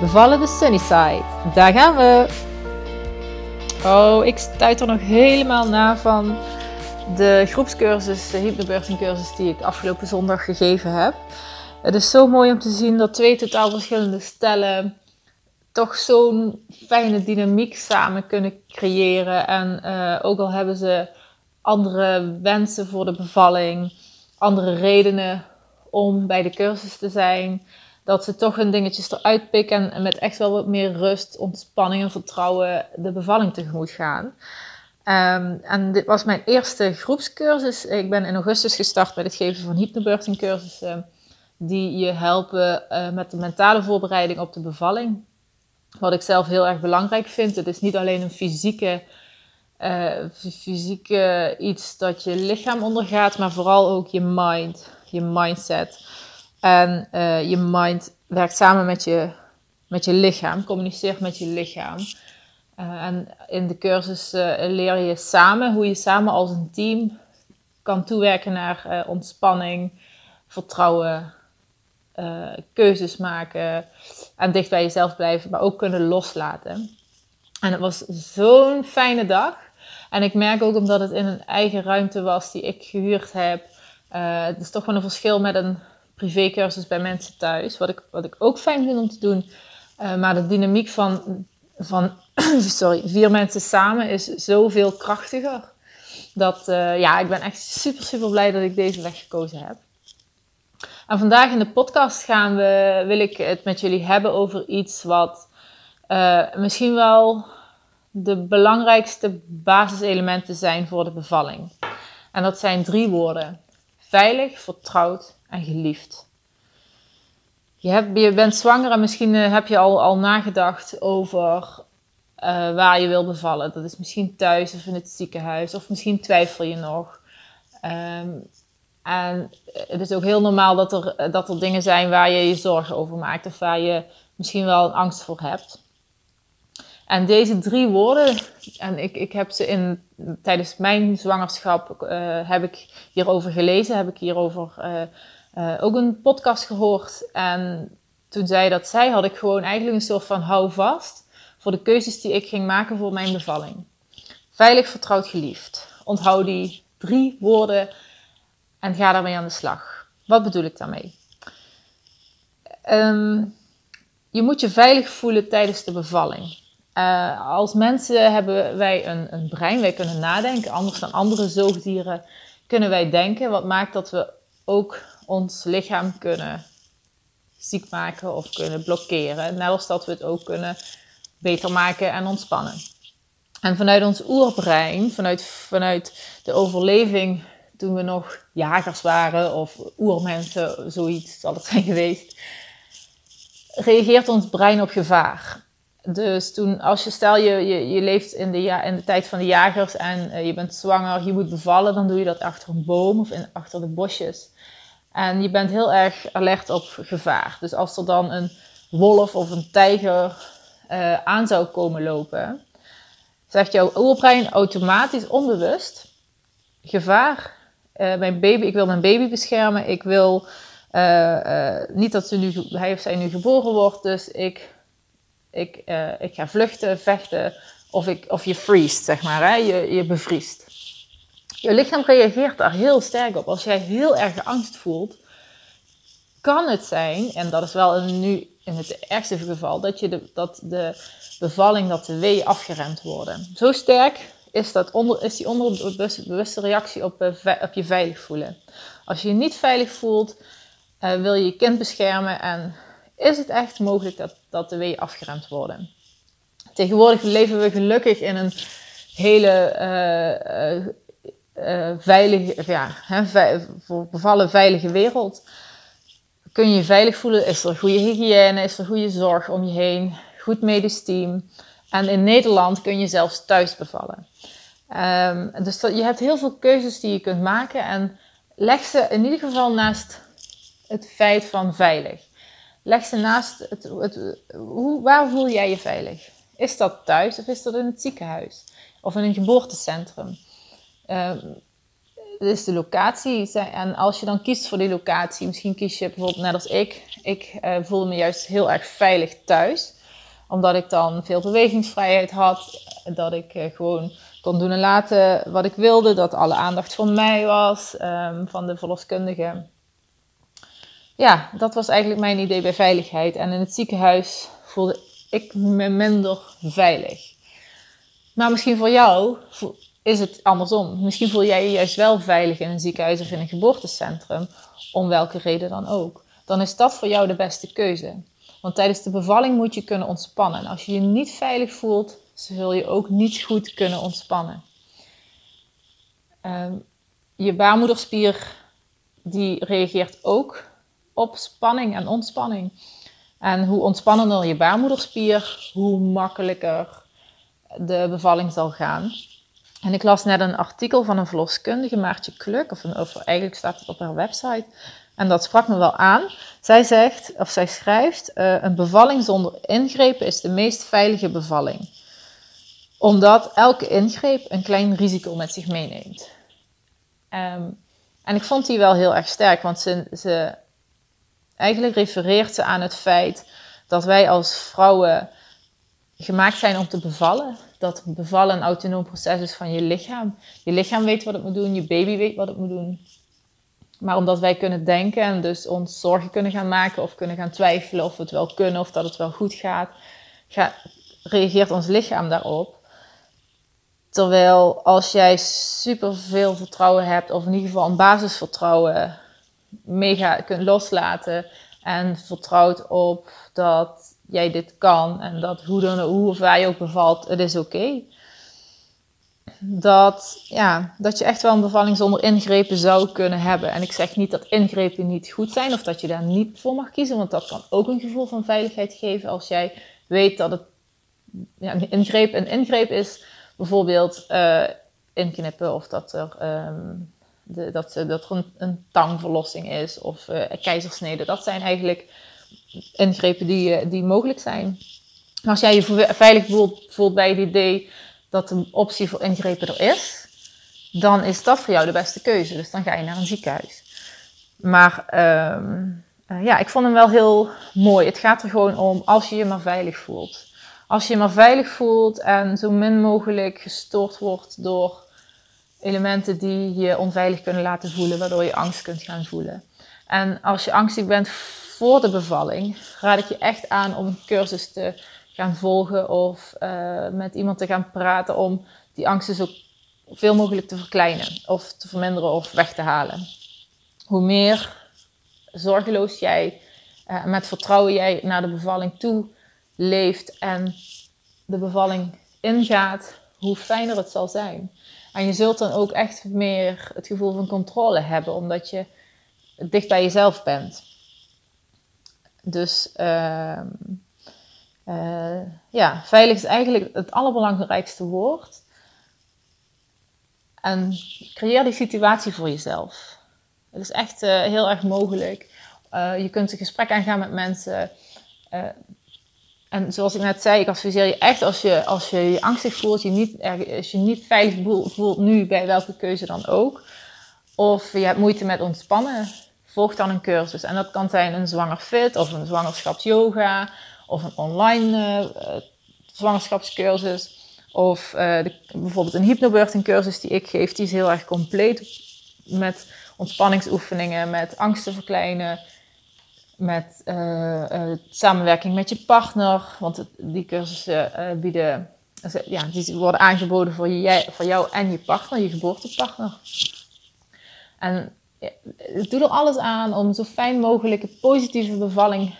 Bevallen de Sunnyside. Daar gaan we. Oh, ik stuit er nog helemaal na van de groepscursus, de hypnobirthing cursus die ik afgelopen zondag gegeven heb. Het is zo mooi om te zien dat twee totaal verschillende stellen toch zo'n fijne dynamiek samen kunnen creëren. En uh, ook al hebben ze andere wensen voor de bevalling, andere redenen om bij de cursus te zijn, dat ze toch hun dingetjes eruit pikken en met echt wel wat meer rust, ontspanning en vertrouwen de bevalling tegemoet gaan. Um, en dit was mijn eerste groepscursus. Ik ben in augustus gestart met het geven van hypnobirthing cursussen die je helpen uh, met de mentale voorbereiding op de bevalling. Wat ik zelf heel erg belangrijk vind. Het is niet alleen een fysieke, uh, fysieke iets dat je lichaam ondergaat, maar vooral ook je mind, je mindset. En uh, je mind werkt samen met je, met je lichaam, communiceert met je lichaam. Uh, en in de cursus uh, leer je samen hoe je samen als een team kan toewerken naar ontspanning, vertrouwen, keuzes maken en dicht bij jezelf blijven, maar ook kunnen loslaten. En het was zo'n fijne dag. En ik merk ook omdat het in een eigen ruimte was die ik gehuurd heb. het is toch wel een verschil met een privécursus bij mensen thuis. Wat ik, wat ik ook fijn vind om te doen. Uh, maar de dynamiek van, van sorry, vier mensen samen is zoveel krachtiger. Dat uh, ja, ik ben echt super, super blij dat ik deze weg gekozen heb. En vandaag in de podcast gaan we, wil ik het met jullie hebben over iets wat uh, misschien wel de belangrijkste basiselementen zijn voor de bevalling. En dat zijn drie woorden: veilig, vertrouwd en geliefd. Je, hebt, je bent zwanger en misschien eh, heb je al, al nagedacht over uh, waar je wil bevallen. Dat is misschien thuis of in het ziekenhuis, of misschien twijfel je nog. Um, en het is ook heel normaal dat er, dat er dingen zijn waar je je zorgen over maakt, of waar je misschien wel angst voor hebt. En deze drie woorden, en ik, ik heb ze in, tijdens mijn zwangerschap, uh, heb ik hierover gelezen, heb ik hierover uh, uh, ook een podcast gehoord. En toen zij dat zei, had ik gewoon eigenlijk een soort van houvast voor de keuzes die ik ging maken voor mijn bevalling. Veilig, vertrouwd, geliefd. Onthoud die drie woorden en ga daarmee aan de slag. Wat bedoel ik daarmee? Um, je moet je veilig voelen tijdens de bevalling. Uh, als mensen hebben wij een, een, brein, wij kunnen nadenken. Anders dan andere zoogdieren kunnen wij denken. Wat maakt dat we ook ons lichaam kunnen ziek maken of kunnen blokkeren. Net als dat we het ook kunnen beter maken en ontspannen. En vanuit ons oerbrein, vanuit, vanuit de overleving toen we nog jagers waren of oermensen, zoiets zal het zijn geweest, reageert ons brein op gevaar. Dus toen, als je stel je, je, je leeft in de, ja, in de tijd van de jagers en uh, je bent zwanger, je moet bevallen, dan doe je dat achter een boom of in, achter de bosjes. En je bent heel erg alert op gevaar. Dus als er dan een wolf of een tijger uh, aan zou komen lopen, zegt jouw oerbrein automatisch onbewust: gevaar. Uh, mijn baby, ik wil mijn baby beschermen. Ik wil uh, niet dat ze nu, hij of zij nu geboren wordt. Dus ik, ik, ik ga vluchten, vechten. Of, ik, of je freest, zeg maar. Hè? Je, je bevriest. Je lichaam reageert daar heel sterk op. Als jij heel erg angst voelt, kan het zijn, en dat is wel nu in het ergste geval, dat, je de, dat de bevalling, dat de weeën afgeremd worden. Zo sterk is, dat onder, is die onderbewuste reactie op, uh, op je veilig voelen. Als je je niet veilig voelt, uh, wil je je kind beschermen en is het echt mogelijk dat, dat de weeën afgeremd worden. Tegenwoordig leven we gelukkig in een hele uh, uh, veilige, ja, voor bevallen veilige wereld. Kun je je veilig voelen? Is er goede hygiëne? Is er goede zorg om je heen? goed medisch team. En in Nederland kun je zelfs thuis bevallen. Um, dus je hebt heel veel keuzes die je kunt maken. En leg ze in ieder geval naast het feit van veilig. Leg ze naast het, het, hoe, waar voel jij je veilig? Is dat thuis of is dat in het ziekenhuis? Of in een geboortecentrum? Um, is de locatie. En als je dan kiest voor die locatie, misschien kies je bijvoorbeeld net als ik. Ik uh, voelde me juist heel erg veilig thuis. Omdat ik dan veel bewegingsvrijheid had. Dat ik uh, gewoon kon doen en laten wat ik wilde. Dat alle aandacht voor mij was, um, van de verloskundige. Ja, dat was eigenlijk mijn idee bij veiligheid. En in het ziekenhuis voelde ik me minder veilig. Maar misschien voor jou is het andersom. Misschien voel jij je juist wel veilig in een ziekenhuis of in een geboortecentrum, om welke reden dan ook. Dan is dat voor jou de beste keuze. Want tijdens de bevalling moet je kunnen ontspannen. En als je je niet veilig voelt, zul je ook niet goed kunnen ontspannen. Um, je baarmoederspier die reageert ook op spanning en ontspanning. En hoe ontspannender je baarmoederspier, hoe makkelijker de bevalling zal gaan. En ik las net een artikel van een verloskundige, Maartje Kluk, of, een, eigenlijk staat het op haar website. En dat sprak me wel aan. Zij zegt, of zij schrijft, uh, een bevalling zonder ingrepen is de meest veilige bevalling. Omdat elke ingreep een klein risico met zich meeneemt. Um, en ik vond die wel heel erg sterk, want ze, ze, eigenlijk refereert ze aan het feit dat wij als vrouwen gemaakt zijn om te bevallen. Dat bevallen een autonoom proces is van je lichaam. Je lichaam weet wat het moet doen, je baby weet wat het moet doen. Maar omdat wij kunnen denken en dus ons zorgen kunnen gaan maken of kunnen gaan twijfelen of we het wel kunnen of dat het wel goed gaat, reageert ons lichaam daarop. Terwijl als jij super veel vertrouwen hebt, of in ieder geval een basisvertrouwen mega kunt loslaten en vertrouwt op dat jij dit kan en dat hoe, dan, hoe of waar je ook bevalt, het is oké. Dat, ja, dat je echt wel een bevalling zonder ingrepen zou kunnen hebben. En ik zeg niet dat ingrepen niet goed zijn of dat je daar niet voor mag kiezen, want dat kan ook een gevoel van veiligheid geven als jij weet dat het ja, een ingreep een ingreep is. Bijvoorbeeld uh, inknippen of dat er, um, de, dat, dat een, een tangverlossing is of uh, keizersnede. Dat zijn eigenlijk ingrepen die, eh, die mogelijk zijn. Als jij je veilig voelt, bij het idee dat de optie voor ingrepen er is, dan is dat voor jou de beste keuze. Dus dan ga je naar een ziekenhuis. Maar uh, ja, ik vond hem wel heel mooi. Het gaat er gewoon om als je je maar veilig voelt. Als je je maar veilig voelt en zo min mogelijk gestoord wordt door elementen die je onveilig kunnen laten voelen, waardoor je angst kunt gaan voelen. En als je angstig bent voor de bevalling raad ik je echt aan om een cursus te gaan volgen of uh, met iemand te gaan praten om die angsten zo veel mogelijk te verkleinen of te verminderen of weg te halen. Hoe meer zorgeloos jij uh, met vertrouwen jij naar de bevalling toe leeft en de bevalling ingaat, hoe fijner het zal zijn. En je zult dan ook echt meer het gevoel van controle hebben, omdat je dicht bij jezelf bent. Dus uh, uh, ja, veilig is eigenlijk het allerbelangrijkste woord. En creëer die situatie voor jezelf. Het is echt uh, heel erg mogelijk. Uh, je kunt een gesprek aangaan met mensen. en zoals ik net zei, ik adviseer je echt als je als je, je angstig voelt, je niet, als je niet veilig voelt nu bij welke keuze dan ook. Of je hebt moeite met ontspannen volg dan een cursus. En dat kan zijn een zwanger fit of een zwangerschapsyoga of een online uh, zwangerschapscursus. Of uh, de, bijvoorbeeld een hypnobirthing cursus die ik geef, die is heel erg compleet met ontspanningsoefeningen, met angsten verkleinen, met samenwerking met je partner. Want die cursussen bieden, ja, die worden aangeboden voor, je, voor jou en je partner, je geboortepartner. En doe er alles aan om zo fijn mogelijk positieve bevalling,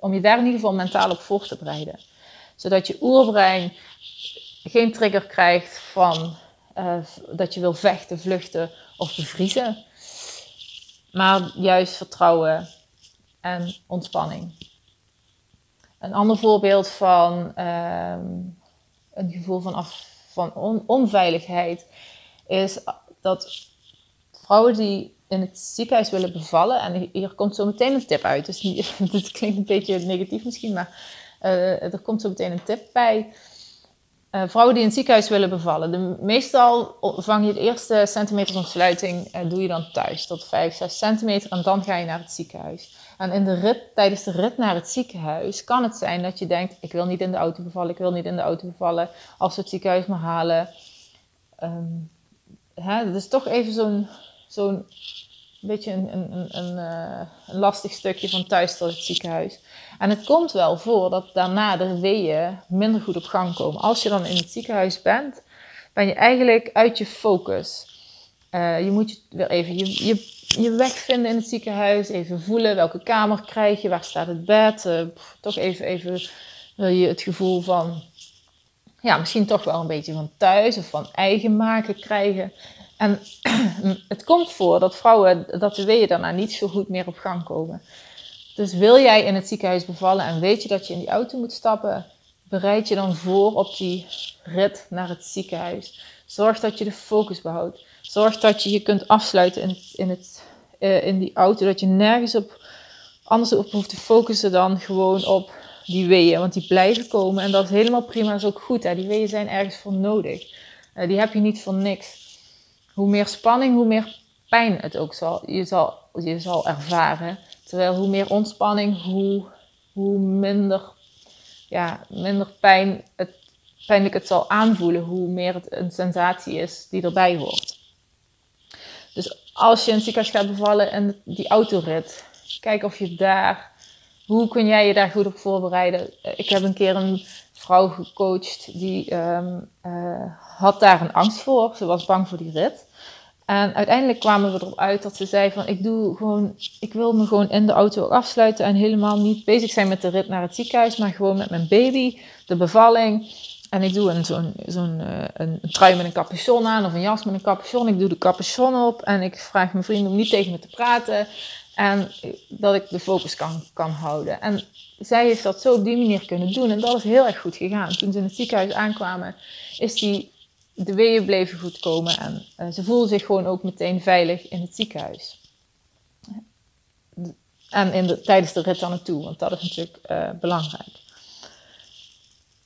om je daar in ieder geval mentaal op voor te bereiden. Zodat je oerbrein geen trigger krijgt van uh, dat je wil vechten, vluchten of bevriezen. Maar juist vertrouwen en ontspanning. een ander voorbeeld van ehm, een gevoel van, af, van onveiligheid is dat vrouwen die in het ziekenhuis willen bevallen, en hier komt zo meteen een tip uit, dus dit klinkt een beetje negatief misschien, maar uh, er komt zo meteen een tip bij. Uh, vrouwen die in het ziekenhuis willen bevallen. De, meestal vang je de eerste centimeter ontsluiting, uh, doe je dan thuis, tot 5, 6 centimeter, en dan ga je naar het ziekenhuis. En in de rit, tijdens de rit naar het ziekenhuis kan het zijn dat je denkt: ik wil niet in de auto bevallen, ik wil niet in de auto bevallen, als we het ziekenhuis maar halen. Um, hè, is toch even zo'n zo'n beetje een, een, een, uh, een lastig stukje van thuis tot het ziekenhuis. En het komt wel voor dat daarna de weeën minder goed op gang komen. Als je dan in het ziekenhuis bent, ben je eigenlijk uit je focus. Uh, je moet je weer even je, je, je weg vinden in het ziekenhuis. Even voelen welke kamer krijg je, waar staat het bed. Uh, toch even, even wil je het gevoel van, ja, misschien toch wel een beetje van thuis of van eigen maken krijgen. En het komt voor dat vrouwen, dat de weeën daarna niet zo goed meer op gang komen. Dus wil jij in het ziekenhuis bevallen en weet je dat je in die auto moet stappen, bereid je dan voor op die rit naar het ziekenhuis. Zorg dat je de focus behoudt. Zorg dat je je kunt afsluiten in, in, het, uh, in die auto. Dat je nergens op anders op hoeft te focussen dan gewoon op die weeën. Want die blijven komen en dat is helemaal prima. Dat is ook goed. Die weeën zijn ergens voor nodig. Uh, die heb je niet voor niks hoe meer spanning, hoe meer pijn het ook zal, je, zal, je zal ervaren. Terwijl hoe meer ontspanning, hoe, hoe minder, ja, minder pijn het, pijnlijk het zal aanvoelen, hoe meer het een sensatie is die erbij hoort. Dus als je een ziekenhuis gaat bevallen en die autorit, kijk of je daar, hoe kun jij je daar goed op voorbereiden? Ik heb een keer een vrouw gecoacht die um, uh, had daar een angst voor. Ze was bang voor die rit. En uiteindelijk kwamen we erop uit dat ze zei van ik doe gewoon, ik wil me gewoon in de auto afsluiten en helemaal niet bezig zijn met de rit naar het ziekenhuis, maar gewoon met mijn baby, de bevalling. En ik doe een, zo'n, zo'n uh, een, trui met een capuchon aan of een jas met een capuchon. Ik doe de capuchon op en ik vraag mijn vrienden om niet tegen me te praten. En dat ik de focus kan, kan houden. En zij heeft dat zo op die manier kunnen doen. En dat is heel erg goed gegaan. Toen ze in het ziekenhuis aankwamen, is die, de weeën bleven goed komen. En uh, ze voelde zich gewoon ook meteen veilig in het ziekenhuis. En in de, tijdens de rit aan naartoe, want dat is natuurlijk uh, belangrijk.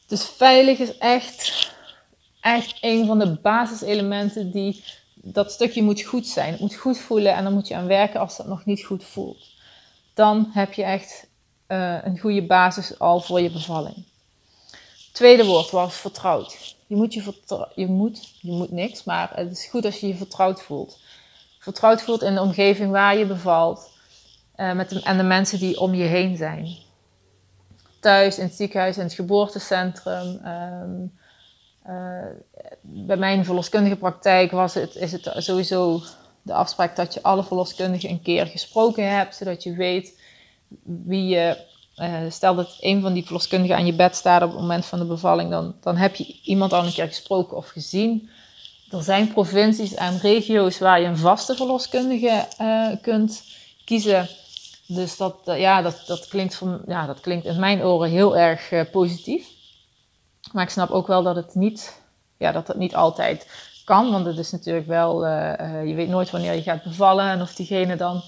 Dus veilig is echt, echt een van de basiselementen die dat stukje moet goed zijn. Het moet goed voelen en dan moet je aan werken als dat nog niet goed voelt. Dan heb je echt uh, een goede basis al voor je bevalling. Tweede woord was vertrouwd. Je moet, je, je, moet, je moet niks, maar het is goed als je je vertrouwd voelt. Vertrouwd voelt in de omgeving waar je bevalt uh, met en de mensen die om je heen zijn. Thuis, in het ziekenhuis, in het geboortecentrum, um, uh, bij mijn verloskundige praktijk was het, is het sowieso de afspraak dat je alle verloskundigen een keer gesproken hebt, zodat je weet wie je. Uh, stel dat een van die verloskundigen aan je bed staat op het moment van de bevalling, dan, dan heb je iemand al een keer gesproken of gezien. Er zijn provincies en regio's waar je een vaste verloskundige uh, kunt kiezen. Dus dat, ja, dat, dat, klinkt van, ja, dat klinkt in mijn oren heel erg positief. Maar ik snap ook wel dat het niet, ja, dat het niet altijd kan. Want het is natuurlijk wel, uh, je weet nooit wanneer je gaat bevallen en of diegene dan,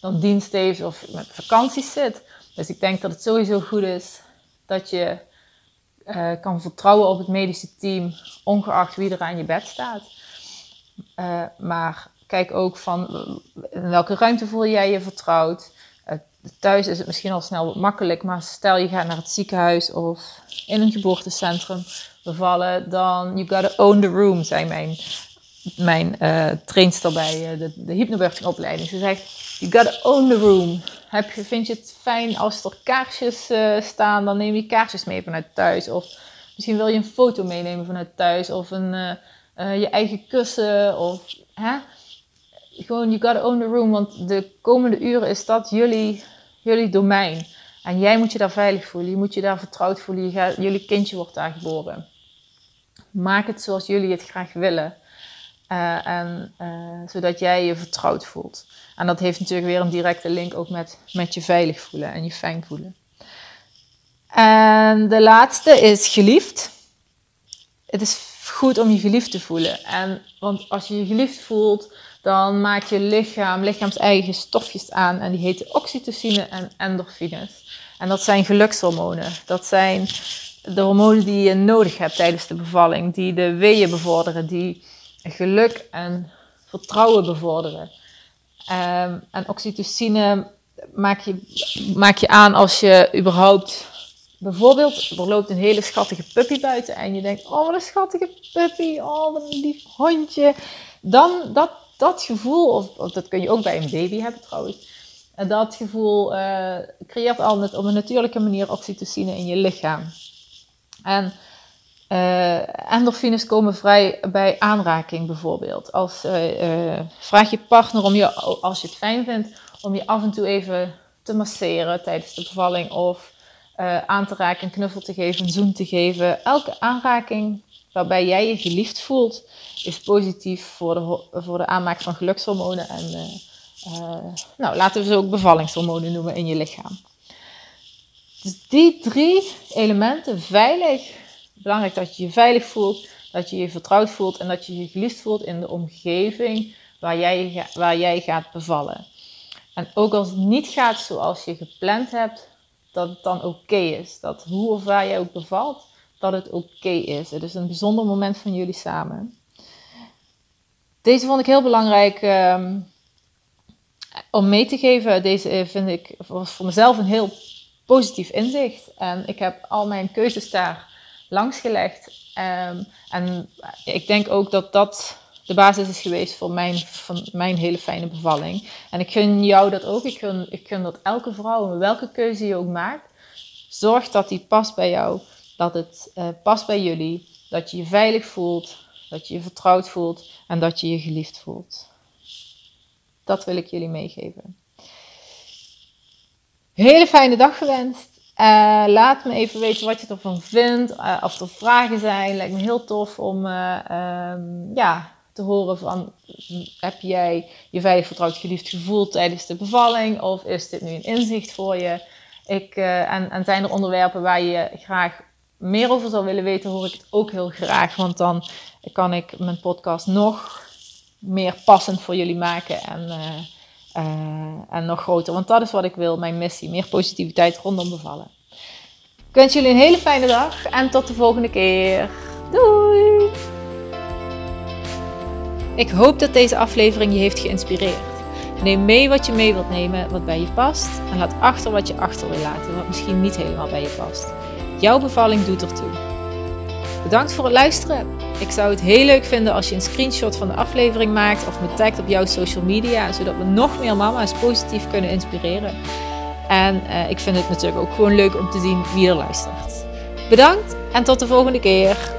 dan dienst heeft of met vakanties zit. Dus ik denk dat het sowieso goed is dat je uh, kan vertrouwen op het medische team, ongeacht wie er aan je bed staat. maar kijk ook van in welke ruimte voel jij je vertrouwd thuis is het misschien al snel makkelijk, maar stel je gaat naar het ziekenhuis of in een geboortecentrum bevallen, dan you gotta own the room, zei mijn, mijn uh, trainster bij uh, de, de. Ze zegt, you gotta own the room. Heb je, vind je het fijn als er kaarsjes uh, staan, dan neem je kaarsjes mee vanuit thuis. Of misschien wil je een foto meenemen vanuit thuis, of een, je eigen kussen, of... Hè? Gewoon, you gotta own the room, want de komende uren is dat jullie jullie domein. En jij moet je daar veilig voelen, je moet je daar vertrouwd voelen. Jullie kindje wordt daar geboren. Maak het zoals jullie het graag willen. Uh, en, uh, zodat jij je vertrouwd voelt. En dat heeft natuurlijk weer een directe link ook met, met je veilig voelen en je fijn voelen. En de laatste is geliefd. Het is goed om je geliefd te voelen. En, want als je je geliefd voelt, dan maakt je lichaam lichaams eigen stofjes aan. En die heten oxytocine en endorfines. En dat zijn gelukshormonen. Dat zijn de hormonen die je nodig hebt tijdens de bevalling. Die de weeën bevorderen. Die geluk en vertrouwen bevorderen. Um, en oxytocine maak je, maak je aan als je überhaupt bijvoorbeeld, er loopt een hele schattige puppy buiten en je denkt, oh wat een schattige puppy, oh wat een lief hondje. Dan dat, dat gevoel, of, dat kun je ook bij een baby hebben trouwens, en dat gevoel uh, creëert al met, op een natuurlijke manier oxytocine in je lichaam. En uh, endorfines komen vrij bij aanraking bijvoorbeeld. Als, vraag je partner om je, als je het fijn vindt, om je af en toe even te masseren tijdens de bevalling of aan te raken, een knuffel te geven, een zoen te geven. Elke aanraking waarbij jij je geliefd voelt, is positief voor de, voor de aanmaak van gelukshormonen en uh, uh, nou, laten we ze ook bevallingshormonen noemen in je lichaam. Dus die drie elementen, veilig, belangrijk dat je je veilig voelt, dat je je vertrouwd voelt en dat je je geliefd voelt in de omgeving waar jij, waar jij gaat bevallen. En ook als het niet gaat zoals je gepland hebt, dat het dan oké is. Dat hoe of waar jij ook bevalt, dat het oké is. Het is een bijzonder moment van jullie samen. Deze vond ik heel belangrijk ehm, om mee te geven. Deze eh, vind ik was voor mezelf een heel positief inzicht. En ik heb al mijn keuzes daar langs gelegd. Ehm, en ik denk ook dat dat de basis is geweest voor mijn, van mijn hele fijne bevalling. En ik gun jou dat ook. Ik gun, ik gun dat elke vrouw, welke keuze je ook maakt, zorg dat die past bij jou. Dat het uh, past bij jullie. Dat je je veilig voelt. Dat je je vertrouwd voelt. En dat je je geliefd voelt. Dat wil ik jullie meegeven. Hele fijne dag gewenst. Uh, laat me even weten wat je ervan vindt. Uh, of er vragen zijn. Lijkt me heel tof om um, ja, te horen van, heb jij je veilig vertrouwd geliefd gevoeld tijdens de bevalling? Of is dit nu een inzicht voor je? Ik, en, en zijn er onderwerpen waar je graag meer over zou willen weten, hoor ik het ook heel graag. Want dan kan ik mijn podcast nog meer passend voor jullie maken en, uh, uh, en nog groter. Want dat is wat ik wil, mijn missie. Meer positiviteit rondom bevallen. Ik wens jullie een hele fijne dag en tot de volgende keer. Doei! Ik hoop dat deze aflevering je heeft geïnspireerd. Neem mee wat je mee wilt nemen, wat bij je past. En laat achter wat je achter wil laten, wat misschien niet helemaal bij je past. Jouw bevalling doet ertoe. Bedankt voor het luisteren. Ik zou het heel leuk vinden als je een screenshot van de aflevering maakt of me tagt op jouw social media, zodat we nog meer mama's positief kunnen inspireren. En uh, ik vind het natuurlijk ook gewoon leuk om te zien wie er luistert. Bedankt en tot de volgende keer.